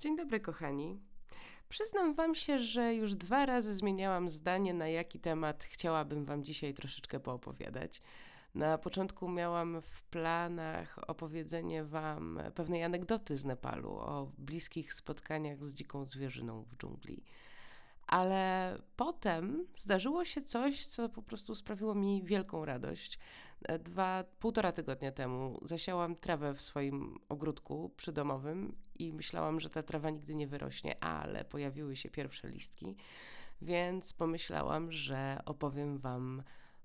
Dzień dobry, kochani. Przyznam Wam się, że już dwa razy zmieniałam zdanie, na jaki temat chciałabym Wam dzisiaj troszeczkę poopowiadać. Na początku miałam w planach opowiedzenie Wam pewnej anegdoty z Nepalu o bliskich spotkaniach z dziką zwierzyną w dżungli. Ale potem zdarzyło się coś, co po prostu sprawiło mi wielką radość. Dwa, półtora tygodnia temu zasiałam trawę w swoim ogródku przydomowym i myślałam, że ta trawa nigdy nie wyrośnie, ale pojawiły się pierwsze listki, więc pomyślałam, że opowiem Wam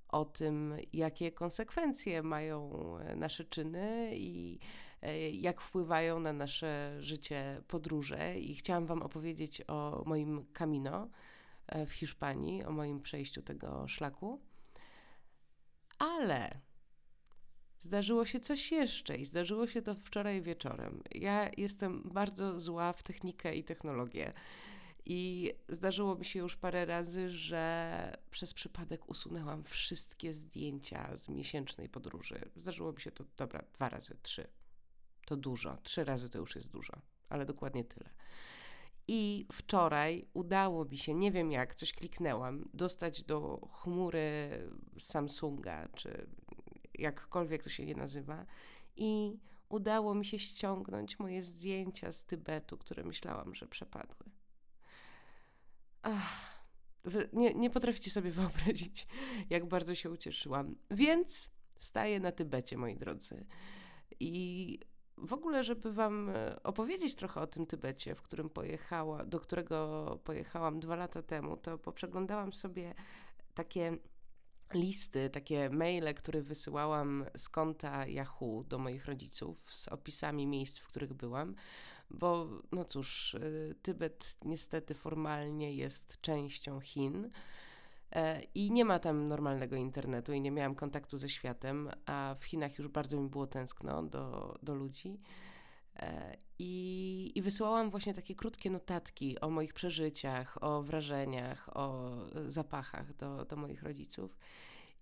o tym, jakie konsekwencje mają nasze czyny i e, jak wpływają na nasze życie podróże. I chciałam Wam opowiedzieć o moim Camino e, w Hiszpanii, o moim przejściu tego szlaku. Ale zdarzyło się coś jeszcze i zdarzyło się to wczoraj wieczorem. Ja jestem bardzo zła w technikę i technologię. I zdarzyło mi się już parę razy, że przez przypadek usunęłam wszystkie zdjęcia z miesięcznej podróży. Zdarzyło mi się to, dobra, dwa razy, trzy. To dużo. Trzy razy to już jest dużo, ale dokładnie tyle. I wczoraj udało mi się, nie wiem jak, coś kliknęłam, dostać do chmury Samsunga, czy jakkolwiek to się nie nazywa, i udało mi się ściągnąć moje zdjęcia z Tybetu, które myślałam, że przepadły. Ach, nie, nie potraficie sobie wyobrazić, jak bardzo się ucieszyłam. Więc staję na Tybecie, moi drodzy. I w ogóle, żeby Wam e, opowiedzieć trochę o tym Tybecie, w którym pojechała, do którego pojechałam dwa lata temu, to poprzeglądałam sobie takie listy, takie maile, które wysyłałam z konta Yahoo do moich rodziców z opisami miejsc, w których byłam, bo no cóż, y, Tybet niestety formalnie jest częścią Chin. E, I nie ma tam normalnego internetu i nie miałam kontaktu ze światem, a w Chinach już bardzo mi było tęskno do, do ludzi. E, I, I wysyłałam właśnie takie krótkie notatki o moich przeżyciach, o wrażeniach, o zapachach do, do moich rodziców.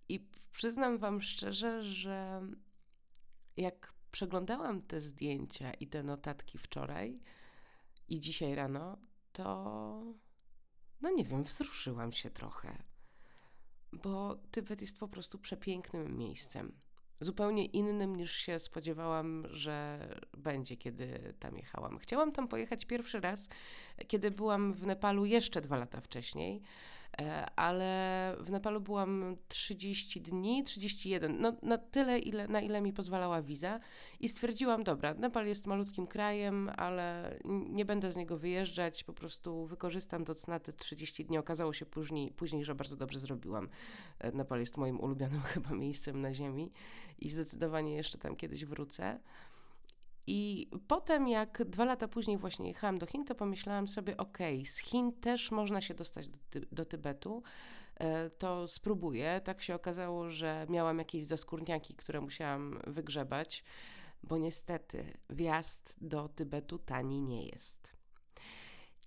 I przyznam Wam szczerze, że jak przeglądałam te zdjęcia i te notatki wczoraj i dzisiaj rano, to no nie wiem, wzruszyłam się trochę, bo Tybet jest po prostu przepięknym miejscem zupełnie innym niż się spodziewałam, że będzie, kiedy tam jechałam. Chciałam tam pojechać pierwszy raz, kiedy byłam w Nepalu jeszcze dwa lata wcześniej. E, ale w Nepalu byłam 30 dni, 31, no na tyle, ile, na ile mi pozwalała wiza i stwierdziłam, dobra, Nepal jest malutkim krajem, ale nie będę z niego wyjeżdżać, po prostu wykorzystam do cna te 30 dni. Okazało się później, później, że bardzo dobrze zrobiłam. E, Nepal jest moim ulubionym chyba miejscem na ziemi i zdecydowanie jeszcze tam kiedyś wrócę. I potem, jak dwa lata później właśnie jechałam do Chin, to pomyślałam sobie, ok, z Chin też można się dostać do, do Tybetu, e, to spróbuję. Tak się okazało, że miałam jakieś zaskórniaki, które musiałam wygrzebać, bo niestety wjazd do Tybetu tani nie jest.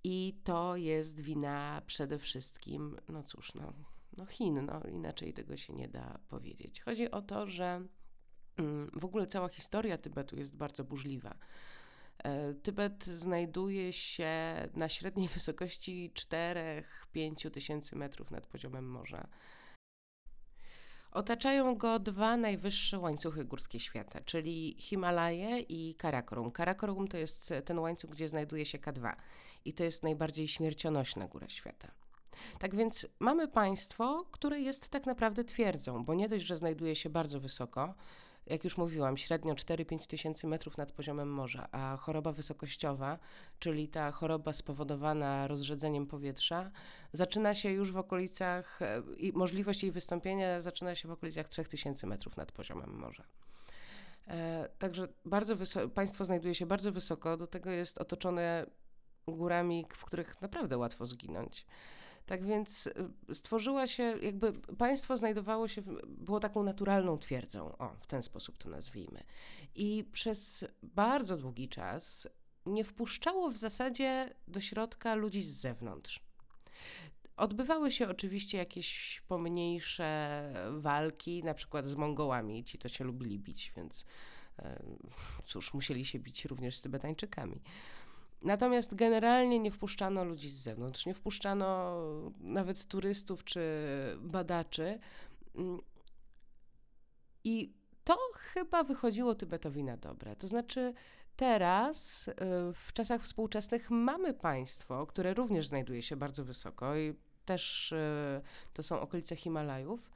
I to jest wina przede wszystkim, no cóż, no, no Chin, no inaczej tego się nie da powiedzieć. Chodzi o to, że w ogóle cała historia Tybetu jest bardzo burzliwa. E, Tybet znajduje się na średniej wysokości 4-5 tysięcy metrów nad poziomem morza. Otaczają go dwa najwyższe łańcuchy górskie świata, czyli Himalaje i Karakorum. Karakorum to jest ten łańcuch, gdzie znajduje się K2 i to jest najbardziej śmiercionośna góra świata. Tak więc mamy państwo, które jest tak naprawdę twierdzą, bo nie dość, że znajduje się bardzo wysoko, jak już mówiłam, średnio 4-5 tysięcy metrów nad poziomem morza, a choroba wysokościowa, czyli ta choroba spowodowana rozrzedzeniem powietrza, zaczyna się już w okolicach, e, i możliwość jej wystąpienia zaczyna się w okolicach 3000 metrów nad poziomem morza. E, także bardzo państwo znajduje się bardzo wysoko, do tego jest otoczone górami, w których naprawdę łatwo zginąć. Tak więc y, stworzyła się, jakby państwo znajdowało się, było taką naturalną twierdzą, o, w ten sposób to nazwijmy. I przez bardzo długi czas nie wpuszczało w zasadzie do środka ludzi z zewnątrz. Odbywały się oczywiście jakieś pomniejsze walki, na przykład z Mongołami. Ci to się lubili bić, więc cóż, musieli się bić również z Tybetańczykami. Natomiast generalnie nie wpuszczano ludzi z zewnątrz, nie wpuszczano nawet turystów czy badaczy. Mm, I to chyba wychodziło Tybetowi na dobre. To znaczy, teraz, y, w czasach współczesnych, mamy państwo, które również znajduje się bardzo wysoko i też y, to są okolice Himalajów,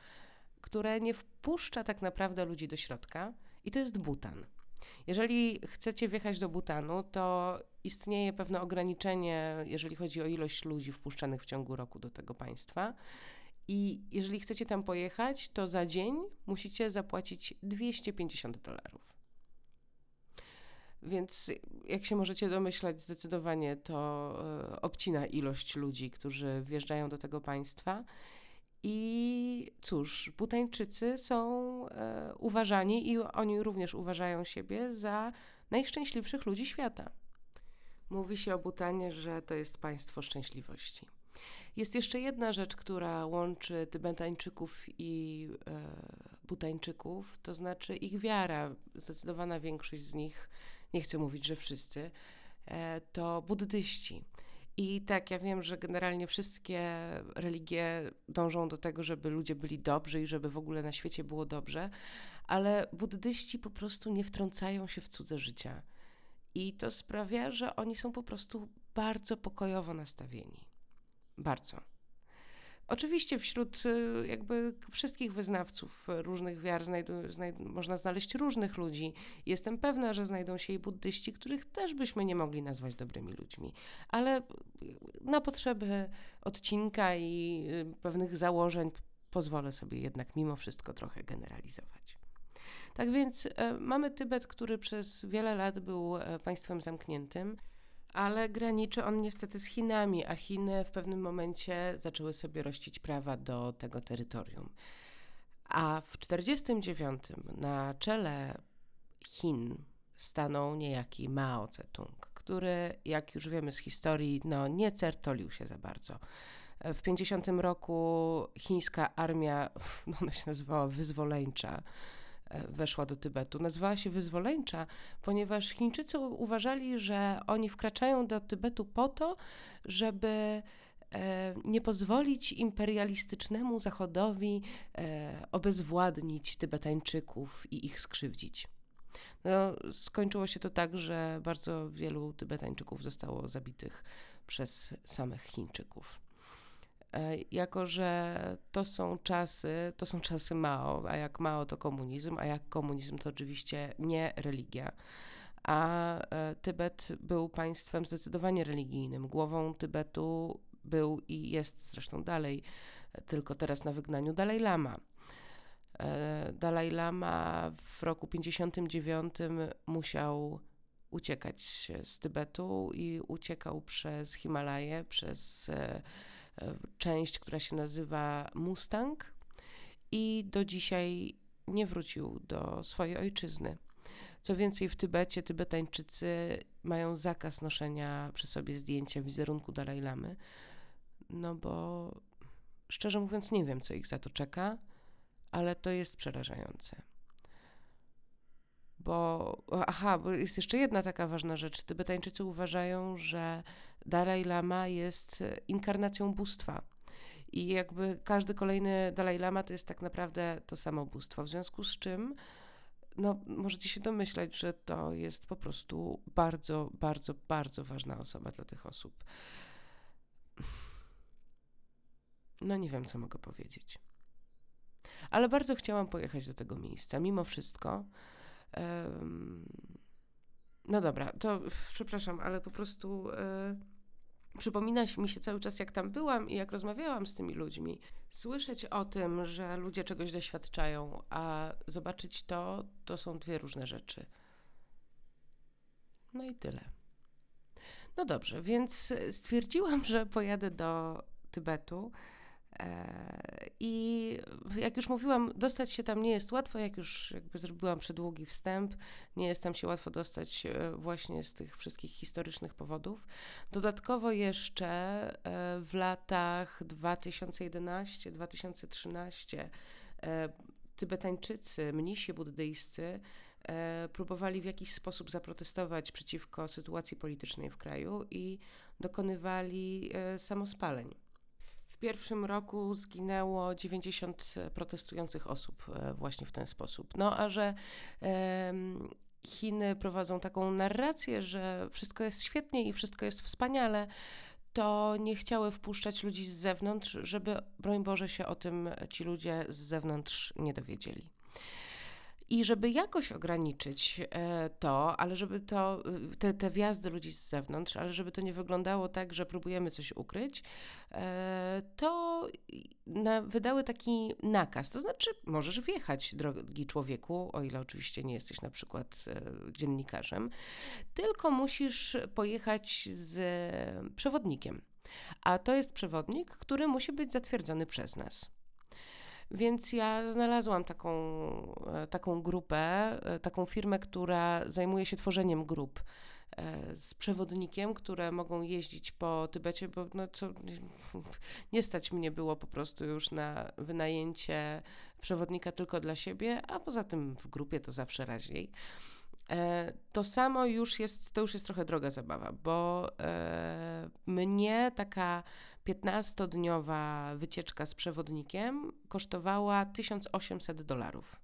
które nie wpuszcza tak naprawdę ludzi do środka, i to jest Butan. Jeżeli chcecie wjechać do Butanu, to istnieje pewne ograniczenie, jeżeli chodzi o ilość ludzi wpuszczanych w ciągu roku do tego państwa. I jeżeli chcecie tam pojechać, to za dzień musicie zapłacić 250 dolarów. Więc jak się możecie domyślać, zdecydowanie to e, obcina ilość ludzi, którzy wjeżdżają do tego państwa. I cóż, Butańczycy są e, uważani i oni również uważają siebie za najszczęśliwszych ludzi świata. Mówi się o Butanie, że to jest państwo szczęśliwości. Jest jeszcze jedna rzecz, która łączy Tybetańczyków i e, Butańczyków, to znaczy ich wiara. Zdecydowana większość z nich, nie chcę mówić, że wszyscy, e, to buddyści. I tak, ja wiem, że generalnie wszystkie religie dążą do tego, żeby ludzie byli dobrzy i żeby w ogóle na świecie było dobrze, ale buddyści po prostu nie wtrącają się w cudze życia. I to sprawia, że oni są po prostu bardzo pokojowo nastawieni. Bardzo. Oczywiście wśród y, jakby wszystkich wyznawców różnych wiar można znaleźć różnych ludzi. Jestem pewna, że znajdą się i buddyści, których też byśmy nie mogli nazwać dobrymi ludźmi. Ale na potrzeby odcinka i y, pewnych założeń pozwolę sobie jednak mimo wszystko trochę generalizować. Tak więc e, mamy Tybet, który przez wiele lat był e, państwem zamkniętym ale graniczy on niestety z Chinami, a Chiny w pewnym momencie zaczęły sobie rościć prawa do tego terytorium. A w 1949 na czele Chin stanął niejaki Mao Zedong, który, jak już wiemy z historii, no, nie certolił się za bardzo. W 50 roku chińska armia, no ona się nazywała wyzwoleńcza, weszła do Tybetu. Nazywała się wyzwoleńcza, ponieważ Chińczycy uważali, że oni wkraczają do Tybetu po to, żeby e, nie pozwolić imperialistycznemu Zachodowi e, obezwładnić Tybetańczyków i ich skrzywdzić. No, skończyło się to tak, że bardzo wielu Tybetańczyków zostało zabitych przez samych Chińczyków. E, jako że to są czasy, to są czasy Mao, a jak Mao to komunizm, a jak komunizm to oczywiście nie religia. A e, Tybet był państwem zdecydowanie religijnym. Głową Tybetu był i jest zresztą dalej, tylko teraz na wygnaniu Dalaj Lama. E, Dalaj Lama w roku 59 musiał uciekać z Tybetu i uciekał przez Himalaje, przez część, która się nazywa Mustang i do dzisiaj nie wrócił do swojej ojczyzny. Co więcej, w Tybecie Tybetańczycy mają zakaz noszenia przy sobie zdjęcia wizerunku Dalaj Lamy, no bo szczerze mówiąc nie wiem, co ich za to czeka, ale to jest przerażające. Bo, aha, bo jest jeszcze jedna taka ważna rzecz. Tybetańczycy uważają, że Dalaj Lama jest inkarnacją bóstwa. I jakby każdy kolejny Dalaj Lama to jest tak naprawdę to samo bóstwo. W związku z czym, no, możecie się domyślać, że to jest po prostu bardzo, bardzo, bardzo ważna osoba dla tych osób. No, nie wiem, co mogę powiedzieć. Ale bardzo chciałam pojechać do tego miejsca, mimo wszystko. Um, no dobra, to przepraszam, ale po prostu e, przypomina mi się cały czas, jak tam byłam i jak rozmawiałam z tymi ludźmi. Słyszeć o tym, że ludzie czegoś doświadczają, a zobaczyć to, to są dwie różne rzeczy. No i tyle. No dobrze, więc stwierdziłam, że pojadę do Tybetu. E, I jak już mówiłam, dostać się tam nie jest łatwo, jak już jakby zrobiłam przedługi wstęp, nie jest tam się łatwo dostać e, właśnie z tych wszystkich historycznych powodów. Dodatkowo jeszcze e, w latach 2011-2013 Tybetańczycy, mnisi buddyjscy e, próbowali w jakiś sposób zaprotestować przeciwko sytuacji politycznej w kraju i dokonywali e, samospaleń. Pierwszym roku zginęło 90 protestujących osób e, właśnie w ten sposób. No a że Chiny prowadzą taką narrację, że wszystko jest świetnie i wszystko jest wspaniale, to nie chciały wpuszczać ludzi z zewnątrz, żeby, broń Boże, się o tym ci ludzie z zewnątrz nie dowiedzieli. I żeby jakoś ograniczyć e, to, ale żeby to, y, te, te wjazdy ludzi z zewnątrz, ale żeby to nie wyglądało tak, że próbujemy coś ukryć, e, to wydały taki nakaz. To znaczy, możesz wjechać, drogi człowieku, o ile oczywiście nie jesteś na przykład e, dziennikarzem, tylko musisz pojechać z przewodnikiem. A to jest przewodnik, który musi być zatwierdzony przez nas. Więc ja znalazłam taką, e, taką grupę, e, taką firmę, która zajmuje się tworzeniem grup e, z przewodnikiem, które mogą jeździć po Tybecie, bo no co, nie stać mnie było po prostu już na wynajęcie przewodnika tylko dla siebie, a poza tym w grupie to zawsze raźniej. To samo już jest, to już jest trochę droga zabawa, bo mnie taka 15-dniowa wycieczka z przewodnikiem kosztowała 1800 dolarów.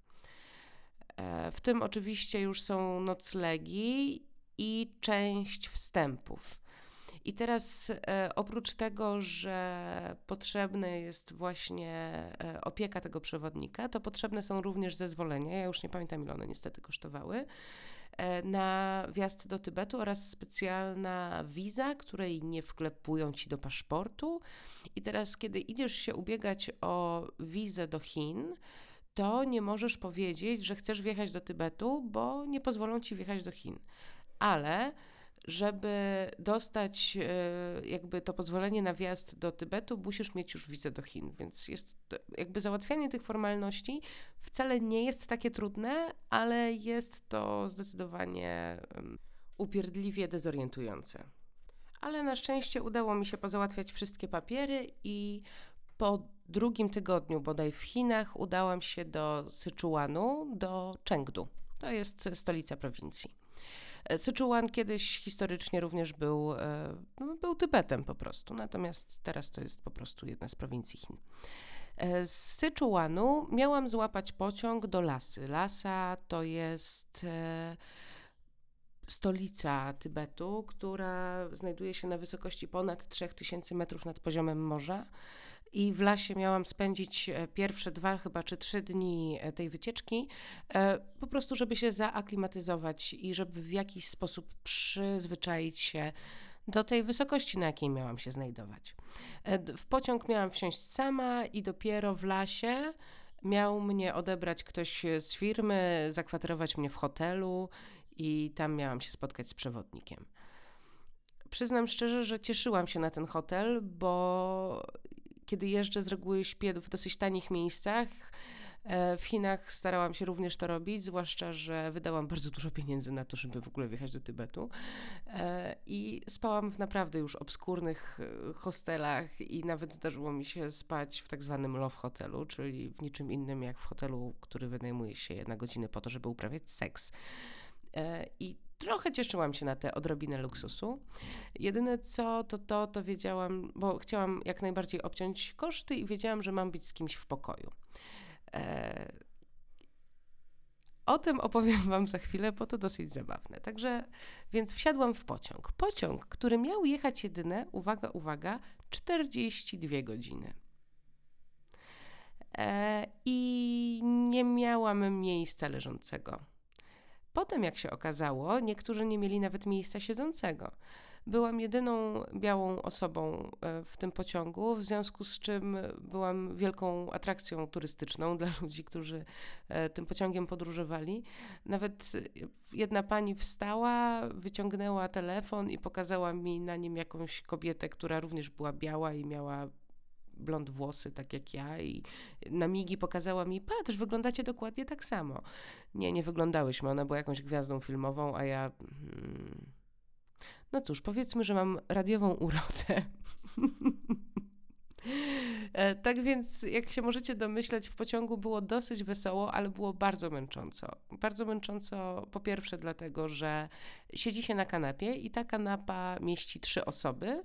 E, w tym oczywiście już są noclegi i część wstępów. I teraz e, oprócz tego, że potrzebna jest właśnie e, opieka tego przewodnika, to potrzebne są również zezwolenia. Ja już nie pamiętam, ile one niestety kosztowały. E, na wjazd do Tybetu oraz specjalna wiza, której nie wklepują ci do paszportu. I teraz, kiedy idziesz się ubiegać o wizę do Chin, to nie możesz powiedzieć, że chcesz wjechać do Tybetu, bo nie pozwolą ci wjechać do Chin. Ale żeby dostać e, jakby to pozwolenie na wjazd do Tybetu, musisz mieć już wizę do Chin, więc jest jakby załatwianie tych formalności wcale nie jest takie trudne, ale jest to zdecydowanie upierdliwie dezorientujące. Ale na szczęście udało mi się pozałatwiać wszystkie papiery i po drugim tygodniu bodaj w Chinach udałam się do Syczuanu, do Chengdu. To jest stolica prowincji. Syczuan kiedyś historycznie również był, e, no, był Tybetem po prostu, natomiast teraz to jest po prostu jedna z prowincji Chin. E, z Syczuanu miałam złapać pociąg do Lasy. Lasa to jest e, stolica Tybetu, która znajduje się na wysokości ponad 3000 metrów nad poziomem morza. I w lasie miałam spędzić e, pierwsze dwa, chyba czy trzy dni e, tej wycieczki, e, po prostu, żeby się zaaklimatyzować i żeby w jakiś sposób przyzwyczaić się do tej wysokości, na jakiej miałam się znajdować. W pociąg miałam wsiąść sama i dopiero w lasie miał mnie odebrać ktoś z firmy, zakwaterować mnie w hotelu i tam miałam się spotkać z przewodnikiem. Przyznam szczerze, że cieszyłam się na ten hotel, bo kiedy jeżdżę, z reguły śpię w dosyć tanich miejscach. E, w Chinach starałam się również to robić, zwłaszcza, że wydałam bardzo dużo pieniędzy na to, żeby w ogóle wjechać do Tybetu. E, I spałam w naprawdę już obskurnych e, hostelach i nawet zdarzyło mi się spać w tak zwanym love hotelu, czyli w niczym innym jak w hotelu, który wynajmuje się na godziny po to, żeby uprawiać seks. I trochę cieszyłam się na tę odrobinę luksusu. Jedyne co, to to, to wiedziałam, bo chciałam jak najbardziej obciąć koszty i wiedziałam, że mam być z kimś w pokoju. E... O tym opowiem Wam za chwilę, bo to dosyć zabawne. Także, więc wsiadłam w pociąg. Pociąg, który miał jechać jedyne, uwaga, uwaga, 42 godziny. E, I nie miałam miejsca leżącego. Potem, jak się okazało, niektórzy nie mieli nawet miejsca siedzącego. Byłam jedyną białą osobą e, w tym pociągu, w związku z czym byłam wielką atrakcją turystyczną dla ludzi, którzy e, tym pociągiem podróżowali. Nawet jedna pani wstała, wyciągnęła telefon i pokazała mi na nim jakąś kobietę, która również była biała i miała blond włosy, tak jak ja, i na migi pokazała mi: Patrz, wyglądacie dokładnie tak samo. Nie, nie wyglądałyśmy. Ona była jakąś gwiazdą filmową, a ja. Hmm. No cóż, powiedzmy, że mam radiową urodę. E, tak więc, jak się możecie domyśleć, w pociągu było dosyć wesoło, ale było bardzo męcząco. Bardzo męcząco po pierwsze dlatego, że siedzi się na kanapie i ta kanapa mieści trzy osoby,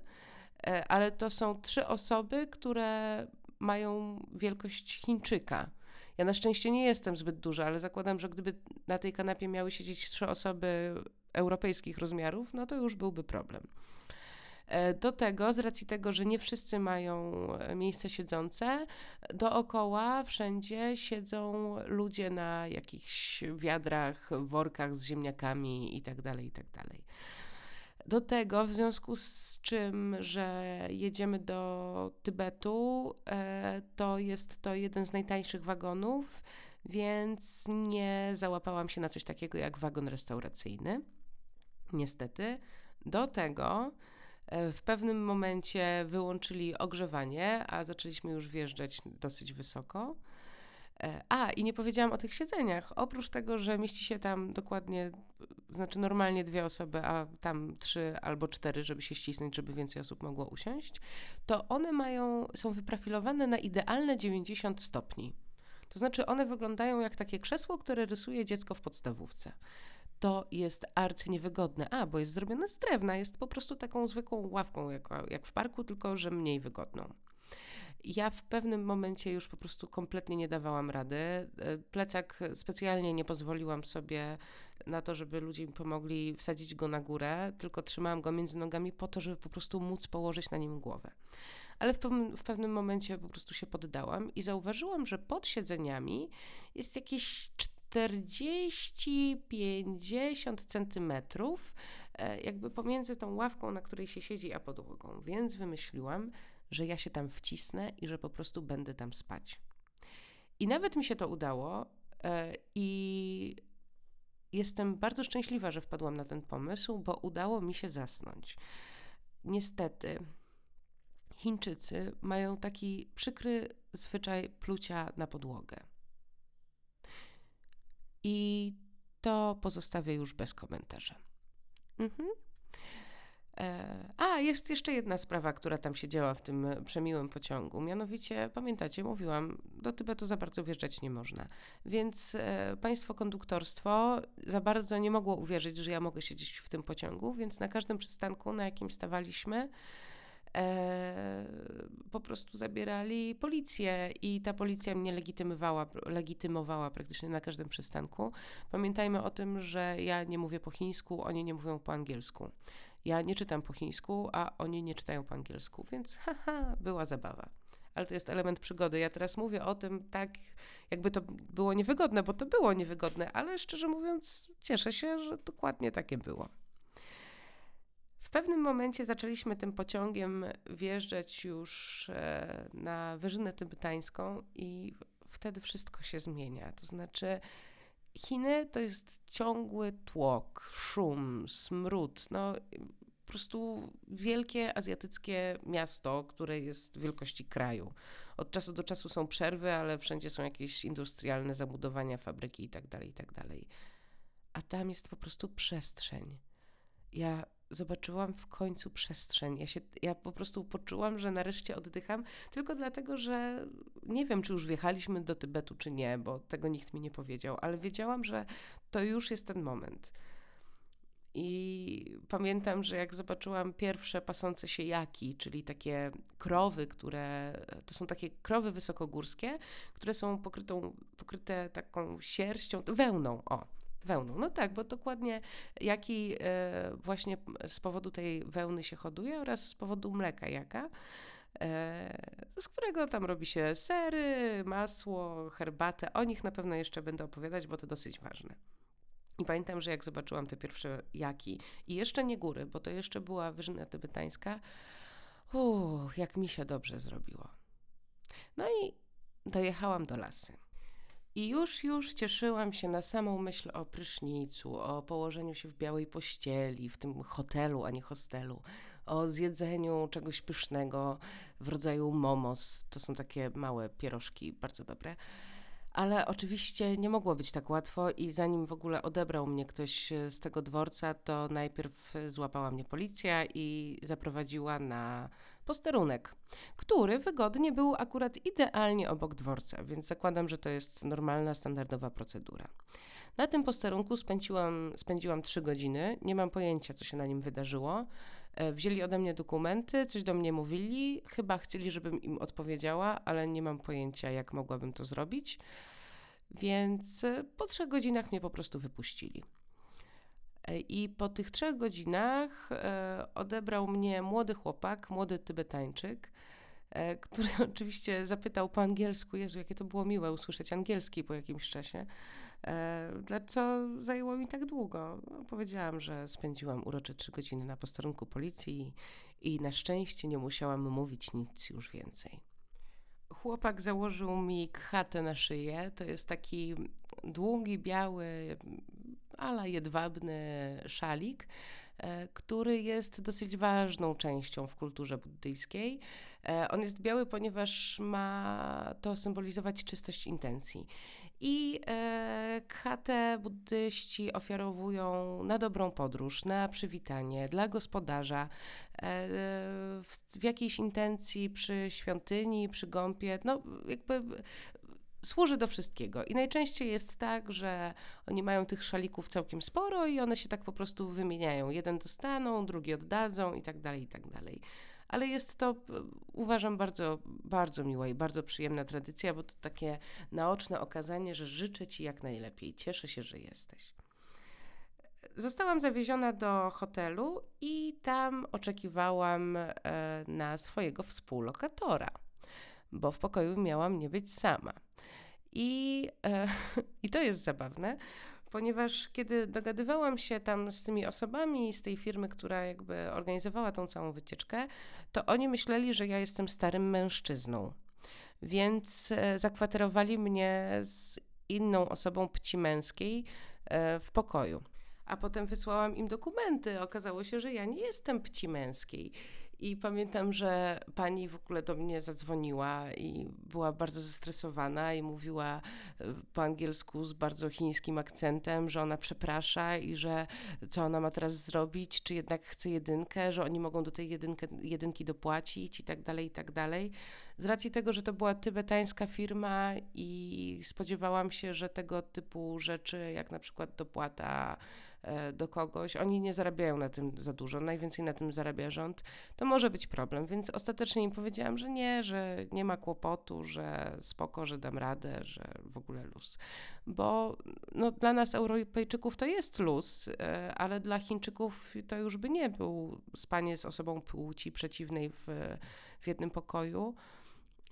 ale to są trzy osoby, które mają wielkość Chińczyka. Ja na szczęście nie jestem zbyt duża, ale zakładam, że gdyby na tej kanapie miały siedzieć trzy osoby europejskich rozmiarów, no to już byłby problem. E, do tego, z racji tego, że nie wszyscy mają e, miejsce siedzące, dookoła wszędzie siedzą ludzie na jakichś wiadrach, workach z ziemniakami itd., tak itd. Do tego, w związku z czym, że jedziemy do Tybetu, e, to jest to jeden z najtańszych wagonów, więc nie załapałam się na coś takiego jak wagon restauracyjny. Niestety. Do tego e, w pewnym momencie wyłączyli ogrzewanie, a zaczęliśmy już wjeżdżać dosyć wysoko. E, a, i nie powiedziałam o tych siedzeniach. Oprócz tego, że mieści się tam dokładnie, znaczy normalnie dwie osoby, a tam trzy albo cztery, żeby się ścisnąć, żeby więcej osób mogło usiąść, to one mają, są wyprofilowane na idealne 90 stopni. To znaczy, one wyglądają jak takie krzesło, które rysuje dziecko w podstawówce. To jest arcyniewygodne. A, bo jest zrobione z drewna, jest po prostu taką zwykłą ławką, jak, jak w parku, tylko że mniej wygodną ja w pewnym momencie już po prostu kompletnie nie dawałam rady. E, plecak specjalnie nie pozwoliłam sobie na to, żeby ludzie mi pomogli wsadzić go na górę, tylko trzymałam go między nogami po to, żeby po prostu móc położyć na nim głowę. Ale w pewnym, w pewnym momencie po prostu się poddałam i zauważyłam, że pod siedzeniami jest jakieś 40-50 centymetrów, e, jakby pomiędzy tą ławką, na której się siedzi, a podłogą. Więc wymyśliłam, że ja się tam wcisnę i że po prostu będę tam spać. I nawet mi się to udało e, i jestem bardzo szczęśliwa, że wpadłam na ten pomysł, bo udało mi się zasnąć. Niestety, Chińczycy mają taki przykry zwyczaj plucia na podłogę. I to pozostawię już bez komentarza. Mhm. E, a, jest jeszcze jedna sprawa, która tam się działa w tym przemiłym pociągu. Mianowicie, pamiętacie, mówiłam, do Tybetu za bardzo wjeżdżać nie można. Więc e, państwo konduktorstwo za bardzo nie mogło uwierzyć, że ja mogę siedzieć w tym pociągu, więc na każdym przystanku, na jakim stawaliśmy, e, po prostu zabierali policję i ta policja mnie legitymowała, legitymowała praktycznie na każdym przystanku. Pamiętajmy o tym, że ja nie mówię po chińsku, oni nie mówią po angielsku. Ja nie czytam po chińsku, a oni nie czytają po angielsku, więc haha, była zabawa. Ale to jest element przygody. Ja teraz mówię o tym tak, jakby to było niewygodne, bo to było niewygodne, ale szczerze mówiąc, cieszę się, że dokładnie takie było. W pewnym momencie zaczęliśmy tym pociągiem wjeżdżać już e, na Wyżynę Tybetańską i wtedy wszystko się zmienia. To znaczy, Chiny to jest ciągły tłok, szum, smród. No, po prostu wielkie azjatyckie miasto, które jest wielkości kraju. Od czasu do czasu są przerwy, ale wszędzie są jakieś industrialne zabudowania, fabryki itd., tak itd. Tak A tam jest po prostu przestrzeń. Ja zobaczyłam w końcu przestrzeń. Ja, się, ja po prostu poczułam, że nareszcie oddycham, tylko dlatego, że nie wiem, czy już wjechaliśmy do Tybetu, czy nie, bo tego nikt mi nie powiedział, ale wiedziałam, że to już jest ten moment. I pamiętam, że jak zobaczyłam pierwsze pasące się jaki, czyli takie krowy, które to są takie krowy wysokogórskie, które są pokrytą, pokryte taką sierścią, wełną, o, wełną. No tak, bo dokładnie jaki e, właśnie z powodu tej wełny się hoduje oraz z powodu mleka jaka, e, z którego tam robi się sery, masło, herbatę. O nich na pewno jeszcze będę opowiadać, bo to dosyć ważne. I pamiętam, że jak zobaczyłam te pierwsze jaki i jeszcze nie góry, bo to jeszcze była wyżyna tybetańska, uff, jak mi się dobrze zrobiło. No i dojechałam do lasy. I już, już cieszyłam się na samą myśl o prysznicu, o położeniu się w białej pościeli, w tym hotelu, a nie hostelu, o zjedzeniu czegoś pysznego w rodzaju momos. To są takie małe pierożki, bardzo dobre. Ale oczywiście nie mogło być tak łatwo i zanim w ogóle odebrał mnie ktoś e, z tego dworca, to najpierw złapała mnie policja i zaprowadziła na posterunek, który wygodnie był akurat idealnie obok dworca, więc zakładam, że to jest normalna, standardowa procedura. Na tym posterunku spędziłam, spędziłam trzy godziny. Nie mam pojęcia, co się na nim wydarzyło. E, wzięli ode mnie dokumenty, coś do mnie mówili. Chyba chcieli, żebym im odpowiedziała, ale nie mam pojęcia, jak mogłabym to zrobić. Więc e, po trzech godzinach mnie po prostu wypuścili. E, I po tych trzech godzinach odebrał mnie młody chłopak, młody Tybetańczyk, który oczywiście zapytał po angielsku. Jezu, jakie to było miłe usłyszeć angielski po jakimś czasie. E, co zajęło mi tak długo? No, powiedziałam, że spędziłam urocze trzy godziny na posterunku policji i na szczęście nie musiałam mówić nic już więcej. Chłopak założył mi chatę na szyję. To jest taki długi, biały, ala jedwabny szalik, e, który jest dosyć ważną częścią w kulturze buddyjskiej. E, on jest biały, ponieważ ma to symbolizować czystość intencji. I e, buddyści ofiarowują na dobrą podróż, na przywitanie dla gospodarza, e, w, w jakiejś intencji przy świątyni, przy gąpie. No, jakby służy do wszystkiego. I najczęściej jest tak, że oni mają tych szalików całkiem sporo i one się tak po prostu wymieniają. Jeden dostaną, drugi oddadzą i tak dalej, i tak dalej ale jest to, uważam, bardzo, bardzo miła i bardzo przyjemna tradycja, bo to takie naoczne okazanie, że życzę Ci jak najlepiej, cieszę się, że jesteś. Zostałam zawieziona do hotelu i tam oczekiwałam e, na swojego współlokatora, bo w pokoju miałam nie być sama. I, e, I to jest zabawne, ponieważ kiedy dogadywałam się tam z tymi osobami z tej firmy, która jakby organizowała tą całą wycieczkę, to oni myśleli, że ja jestem starym mężczyzną. Więc e, zakwaterowali mnie z inną osobą pci męskiej e, w pokoju. A potem wysłałam im dokumenty. Okazało się, że ja nie jestem pci męskiej. I pamiętam, że pani w ogóle do mnie zadzwoniła i była bardzo zestresowana i mówiła e, po angielsku z bardzo chińskim akcentem, że ona przeprasza i że co ona ma teraz zrobić, czy jednak chce jedynkę, że oni mogą do tej jedynkę, jedynki dopłacić i tak dalej, i tak dalej. Z racji tego, że to była tybetańska firma i spodziewałam się, że tego typu rzeczy, jak na przykład dopłata do kogoś, oni nie zarabiają na tym za dużo, najwięcej na tym zarabia rząd, to może być problem. Więc ostatecznie im powiedziałam, że nie, że nie ma kłopotu, że spoko, że dam radę, że w ogóle luz. Bo no, dla nas, Europejczyków, to jest luz, e, ale dla Chińczyków to już by nie był spanie z osobą płci przeciwnej w, w jednym pokoju.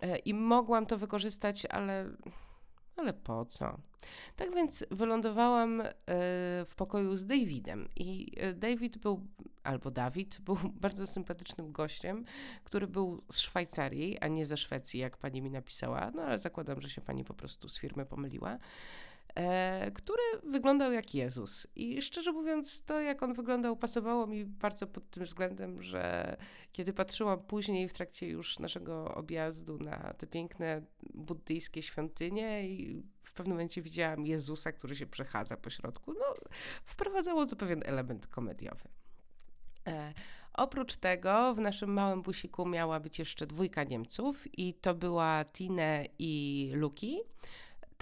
E, I mogłam to wykorzystać, ale ale po co? Tak więc wylądowałam e, w pokoju z Davidem i e, David był, albo Dawid, był bardzo sympatycznym gościem, który był z Szwajcarii, a nie ze Szwecji, jak pani mi napisała, no ale zakładam, że się pani po prostu z firmy pomyliła który wyglądał jak Jezus. I szczerze mówiąc, to jak on wyglądał, pasowało mi bardzo pod tym względem, że kiedy patrzyłam później w trakcie już naszego objazdu na te piękne buddyjskie świątynie i w pewnym momencie widziałam Jezusa, który się przechadza po środku, no wprowadzało to pewien element komediowy. E, Oprócz tego w naszym małym busiku miała być jeszcze dwójka Niemców i to była Tine i Luki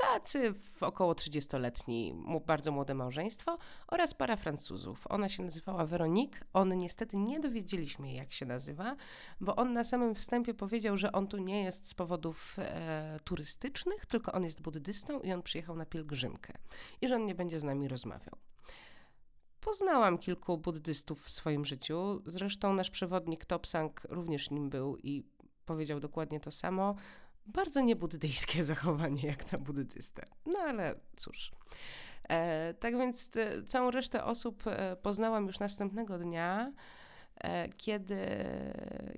tacy około 30-letni, bardzo młode małżeństwo oraz para Francuzów. Ona się nazywała Veronique. On niestety nie dowiedzieliśmy jej, jak się nazywa, bo on na samym wstępie powiedział, że on tu nie jest z powodów e, turystycznych, tylko on jest buddystą i on przyjechał na pielgrzymkę i że on nie będzie z nami rozmawiał. Poznałam kilku buddystów w swoim życiu. Zresztą nasz przewodnik Topsang również nim był i powiedział dokładnie to samo bardzo niebuddyjskie zachowanie jak na buddystę. No ale cóż. E, tak więc te, całą resztę osób e, poznałam już następnego dnia, e, kiedy,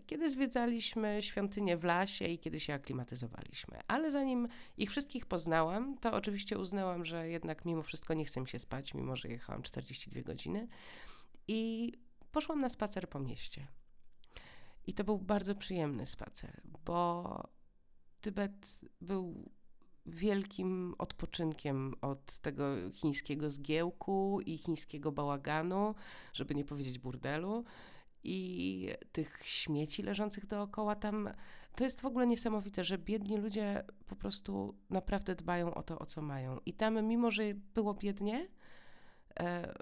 kiedy zwiedzaliśmy świątynię w lasie i kiedy się aklimatyzowaliśmy. Ale zanim ich wszystkich poznałam, to oczywiście uznałam, że jednak mimo wszystko nie chcę mi się spać, mimo że jechałam 42 godziny. I poszłam na spacer po mieście. I to był bardzo przyjemny spacer, bo Tybet był wielkim odpoczynkiem od tego chińskiego zgiełku i chińskiego bałaganu, żeby nie powiedzieć burdelu i tych śmieci leżących dookoła tam. To jest w ogóle niesamowite, że biedni ludzie po prostu naprawdę dbają o to, o co mają. I tam, mimo że było biednie, e,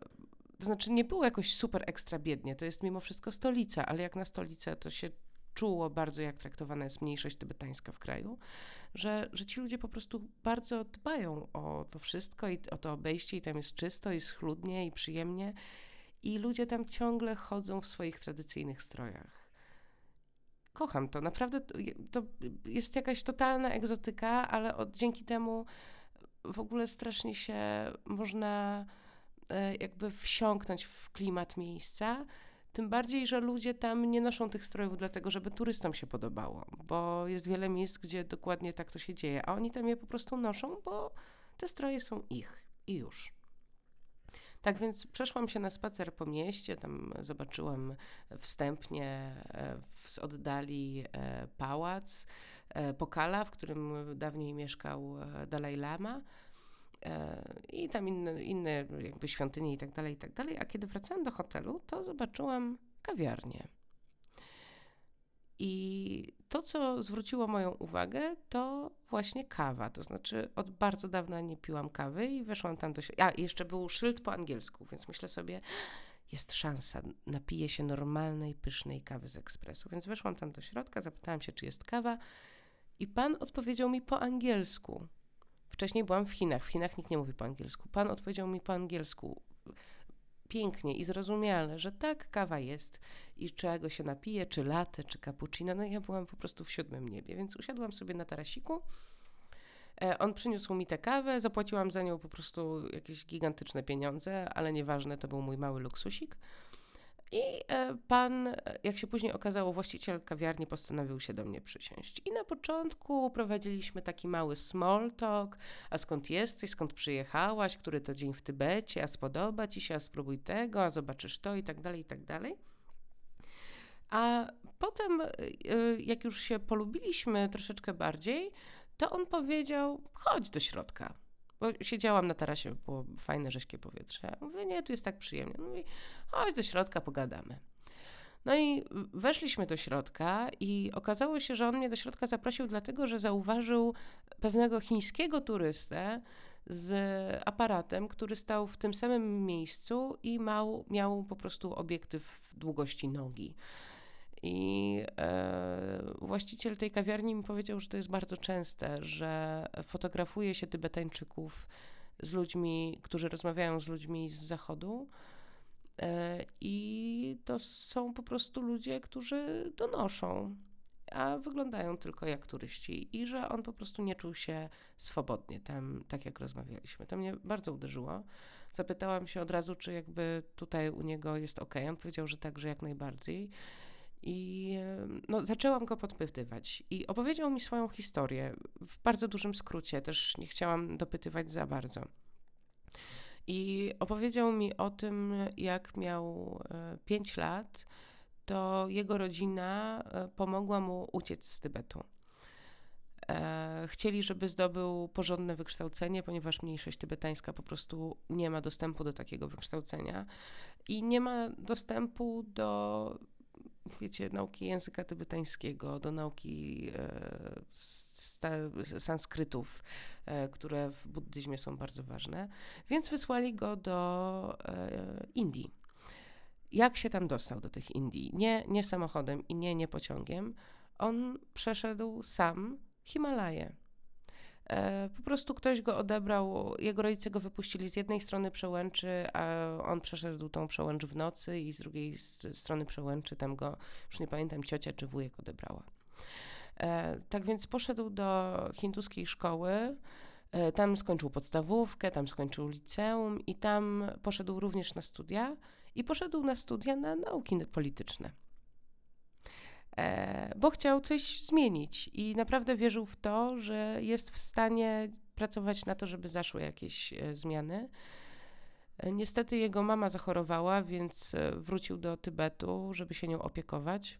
to znaczy nie było jakoś super ekstra biednie, to jest mimo wszystko stolica, ale jak na stolicę to się czuło bardzo, jak traktowana jest mniejszość tybetańska w kraju, że, że ci ludzie po prostu bardzo dbają o to wszystko i o to obejście i tam jest czysto i schludnie i przyjemnie i ludzie tam ciągle chodzą w swoich tradycyjnych strojach. Kocham to, naprawdę to jest jakaś totalna egzotyka, ale od, dzięki temu w ogóle strasznie się można e, jakby wsiąknąć w klimat miejsca. Tym bardziej, że ludzie tam nie noszą tych strojów dlatego, żeby turystom się podobało, bo jest wiele miejsc, gdzie dokładnie tak to się dzieje, a oni tam je po prostu noszą, bo te stroje są ich i już. Tak więc przeszłam się na spacer po mieście, tam zobaczyłam wstępnie e, z oddali e, pałac e, Pokala, w którym dawniej mieszkał Dalaj Lama i tam inne, inne jakby świątynie i tak dalej, i tak dalej. A kiedy wracałam do hotelu, to zobaczyłam kawiarnię. I to, co zwróciło moją uwagę, to właśnie kawa. To znaczy, od bardzo dawna nie piłam kawy i weszłam tam do. A, jeszcze był szyld po angielsku, więc myślę sobie, jest szansa, napiję się normalnej, pysznej kawy z ekspresu. Więc weszłam tam do środka, zapytałam się, czy jest kawa, i pan odpowiedział mi po angielsku. Wcześniej byłam w Chinach. W Chinach nikt nie mówi po angielsku. Pan odpowiedział mi po angielsku pięknie i zrozumiale, że tak, kawa jest i czego się napije, czy latte, czy cappuccino. No ja byłam po prostu w siódmym niebie, więc usiadłam sobie na tarasiku. E, on przyniósł mi tę kawę, zapłaciłam za nią po prostu jakieś gigantyczne pieniądze, ale nieważne, to był mój mały luksusik. I e, pan, jak się później okazało, właściciel kawiarni postanowił się do mnie przysiąść. I na początku prowadziliśmy taki mały small talk, a skąd jesteś, skąd przyjechałaś, który to dzień w Tybecie, a spodoba ci się, a spróbuj tego, a zobaczysz to i tak dalej, i tak dalej. A potem, e, jak już się polubiliśmy troszeczkę bardziej, to on powiedział: chodź do środka. Bo siedziałam na tarasie, było fajne, rześkie powietrze. Mówię, nie, tu jest tak przyjemnie. Mówi, chodź do środka, pogadamy. No i weszliśmy do środka i okazało się, że on mnie do środka zaprosił dlatego, że zauważył pewnego chińskiego turystę z aparatem, który stał w tym samym miejscu i mał, miał po prostu obiektyw długości nogi. I e, właściciel tej kawiarni mi powiedział, że to jest bardzo częste, że fotografuje się Tybetańczyków z ludźmi, którzy rozmawiają z ludźmi z zachodu. E, I to są po prostu ludzie, którzy donoszą, a wyglądają tylko jak turyści, i że on po prostu nie czuł się swobodnie tam, tak jak rozmawialiśmy. To mnie bardzo uderzyło. Zapytałam się od razu, czy jakby tutaj u niego jest ok. On powiedział, że tak, że jak najbardziej. I no, zaczęłam go podpytywać. I opowiedział mi swoją historię w bardzo dużym skrócie, też nie chciałam dopytywać za bardzo. I opowiedział mi o tym, jak miał 5 e, lat, to jego rodzina e, pomogła mu uciec z Tybetu. E, chcieli, żeby zdobył porządne wykształcenie, ponieważ mniejszość tybetańska po prostu nie ma dostępu do takiego wykształcenia i nie ma dostępu do wiecie, nauki języka tybetańskiego, do nauki e, sanskrytów, e, które w buddyzmie są bardzo ważne, więc wysłali go do e, Indii. Jak się tam dostał do tych Indii? Nie, nie samochodem i nie, nie pociągiem. On przeszedł sam Himalaje. E, po prostu ktoś go odebrał, jego rodzice go wypuścili z jednej strony przełęczy, a on przeszedł tą przełęcz w nocy i z drugiej strony przełęczy tam go, już nie pamiętam, ciocia czy wujek odebrała. E, tak więc poszedł do hinduskiej szkoły, e, tam skończył podstawówkę, tam skończył liceum i tam poszedł również na studia i poszedł na studia na nauki polityczne. E, bo chciał coś zmienić i naprawdę wierzył w to, że jest w stanie pracować na to, żeby zaszły jakieś e, zmiany. E, niestety jego mama zachorowała, więc wrócił do Tybetu, żeby się nią opiekować.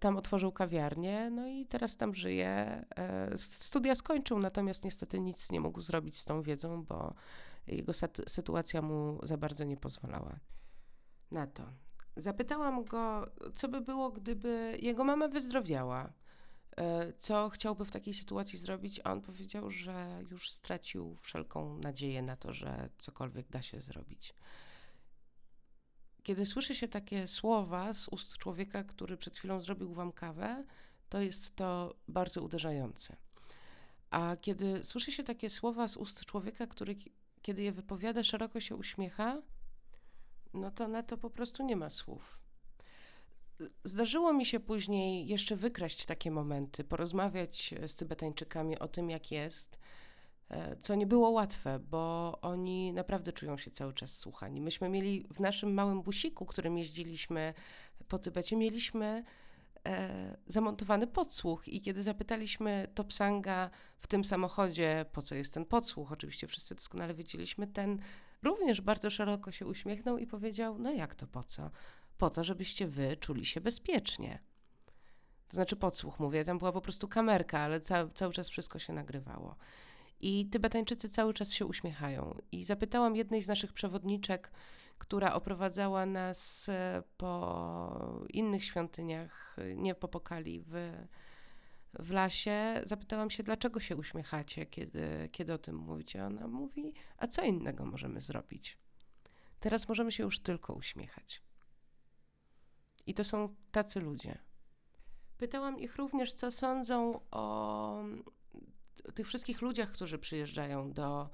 Tam otworzył kawiarnię, no i teraz tam żyje. Studia skończył, natomiast niestety nic nie mógł zrobić z tą wiedzą, bo jego sytuacja mu za bardzo nie pozwalała na to. Zapytałam go, co by było, gdyby jego mama wyzdrowiała. E, co chciałby w takiej sytuacji zrobić? A on powiedział, że już stracił wszelką nadzieję na to, że cokolwiek da się zrobić. Kiedy słyszy się takie słowa z ust człowieka, który przed chwilą zrobił wam kawę, to jest to bardzo uderzające. A kiedy słyszy się takie słowa z ust człowieka, który kiedy je wypowiada, szeroko się uśmiecha, no to na to po prostu nie ma słów. Zdarzyło mi się później jeszcze wykraść takie momenty, porozmawiać z Tybetańczykami o tym, jak jest, e, co nie było łatwe, bo oni naprawdę czują się cały czas słuchani. Myśmy mieli w naszym małym busiku, którym jeździliśmy po Tybecie, mieliśmy e, zamontowany podsłuch i kiedy zapytaliśmy Topsanga w tym samochodzie, po co jest ten podsłuch, oczywiście wszyscy doskonale wiedzieliśmy, ten również bardzo szeroko się uśmiechnął i powiedział, no jak to po co? Po to, żebyście wy czuli się bezpiecznie. To znaczy podsłuch mówię, tam była po prostu kamerka, ale ca cały czas wszystko się nagrywało. I Tybetańczycy cały czas się uśmiechają. I zapytałam jednej z naszych przewodniczek, która oprowadzała nas e, po innych świątyniach, nie po Pokali, w, w lasie. Zapytałam się, dlaczego się uśmiechacie, kiedy, kiedy o tym mówicie. Ona mówi, a co innego możemy zrobić? Teraz możemy się już tylko uśmiechać. I to są tacy ludzie. Pytałam ich również, co sądzą o tych wszystkich ludziach, którzy przyjeżdżają do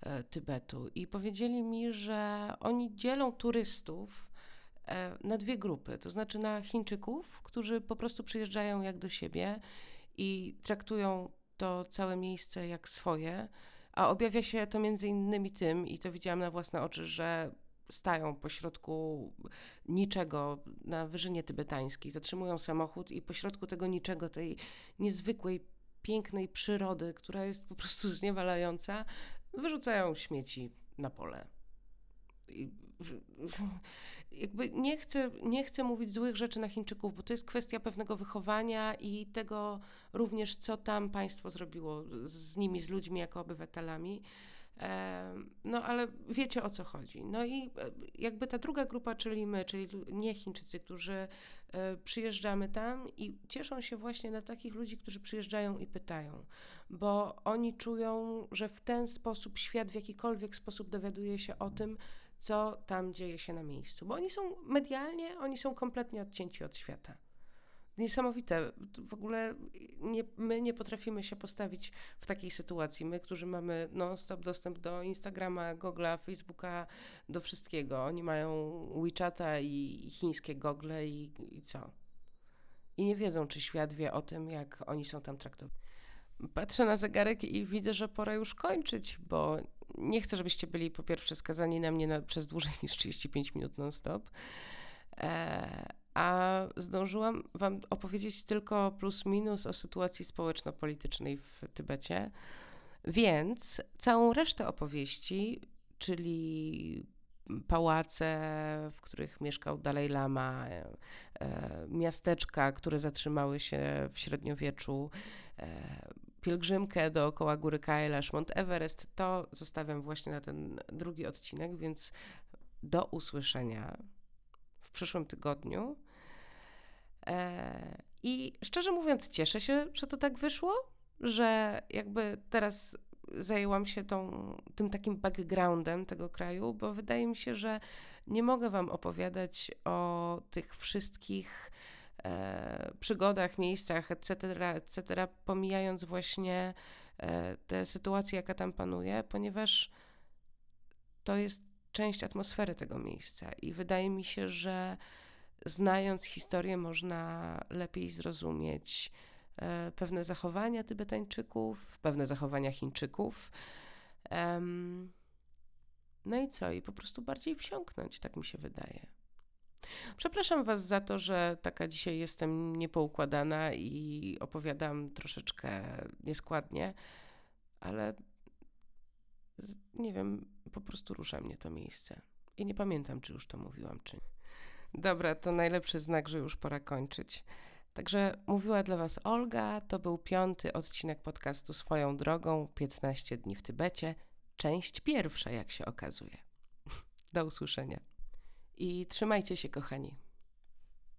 e, Tybetu i powiedzieli mi, że oni dzielą turystów e, na dwie grupy, to znaczy na Chińczyków, którzy po prostu przyjeżdżają jak do siebie i traktują to całe miejsce jak swoje, a objawia się to między innymi tym, i to widziałam na własne oczy, że stają pośrodku niczego na wyżynie tybetańskiej, zatrzymują samochód i pośrodku tego niczego, tej niezwykłej pięknej przyrody, która jest po prostu zniewalająca, wyrzucają śmieci na pole. I, jakby nie chcę, nie chcę mówić złych rzeczy na Chińczyków, bo to jest kwestia pewnego wychowania i tego również, co tam państwo zrobiło z nimi, z ludźmi jako obywatelami. No ale wiecie o co chodzi. No i e, jakby ta druga grupa, czyli my, czyli nie Chińczycy, którzy e, przyjeżdżamy tam i cieszą się właśnie na takich ludzi, którzy przyjeżdżają i pytają, bo oni czują, że w ten sposób świat w jakikolwiek sposób dowiaduje się o tym, co tam dzieje się na miejscu. Bo oni są medialnie, oni są kompletnie odcięci od świata niesamowite. W ogóle nie, my nie potrafimy się postawić w takiej sytuacji. My, którzy mamy non-stop dostęp do Instagrama, Google'a, Facebooka, do wszystkiego. Oni mają WeChata i chińskie Google i, i co? I nie wiedzą, czy świat wie o tym, jak oni są tam traktowani. Patrzę na zegarek i widzę, że pora już kończyć, bo nie chcę, żebyście byli po pierwsze skazani na mnie na, przez dłużej niż 35 minut non-stop. Eee, a zdążyłam Wam opowiedzieć tylko plus minus o sytuacji społeczno-politycznej w Tybecie. Więc całą resztę opowieści, czyli pałace, w których mieszkał Dalaj Lama, e, e, miasteczka, które zatrzymały się w średniowieczu, e, pielgrzymkę dookoła góry Kailash, Mount Everest, to zostawiam właśnie na ten drugi odcinek, więc do usłyszenia w przyszłym tygodniu. E, I szczerze mówiąc, cieszę się, że to tak wyszło, że jakby teraz zajęłam się tą, tym takim backgroundem tego kraju, bo wydaje mi się, że nie mogę Wam opowiadać o tych wszystkich przygodach, miejscach, etc., etc., pomijając właśnie e, tę sytuację, jaka tam panuje, ponieważ to jest część atmosfery tego miejsca i wydaje mi się, że znając historię, można lepiej zrozumieć e, pewne zachowania Tybetańczyków, pewne zachowania Chińczyków. No i co? I po prostu bardziej wsiąknąć, tak mi się wydaje. Przepraszam Was za to, że taka dzisiaj jestem niepoukładana i opowiadam troszeczkę nieskładnie, ale nie wiem, po prostu rusza mnie to miejsce. I nie pamiętam, czy już to mówiłam, czy nie. Dobra, to najlepszy znak, że już pora kończyć. Także mówiła dla Was Olga. To był piąty odcinek podcastu Swoją drogą 15 dni w Tybecie. Część pierwsza, jak się okazuje. Do usłyszenia. I trzymajcie się, kochani.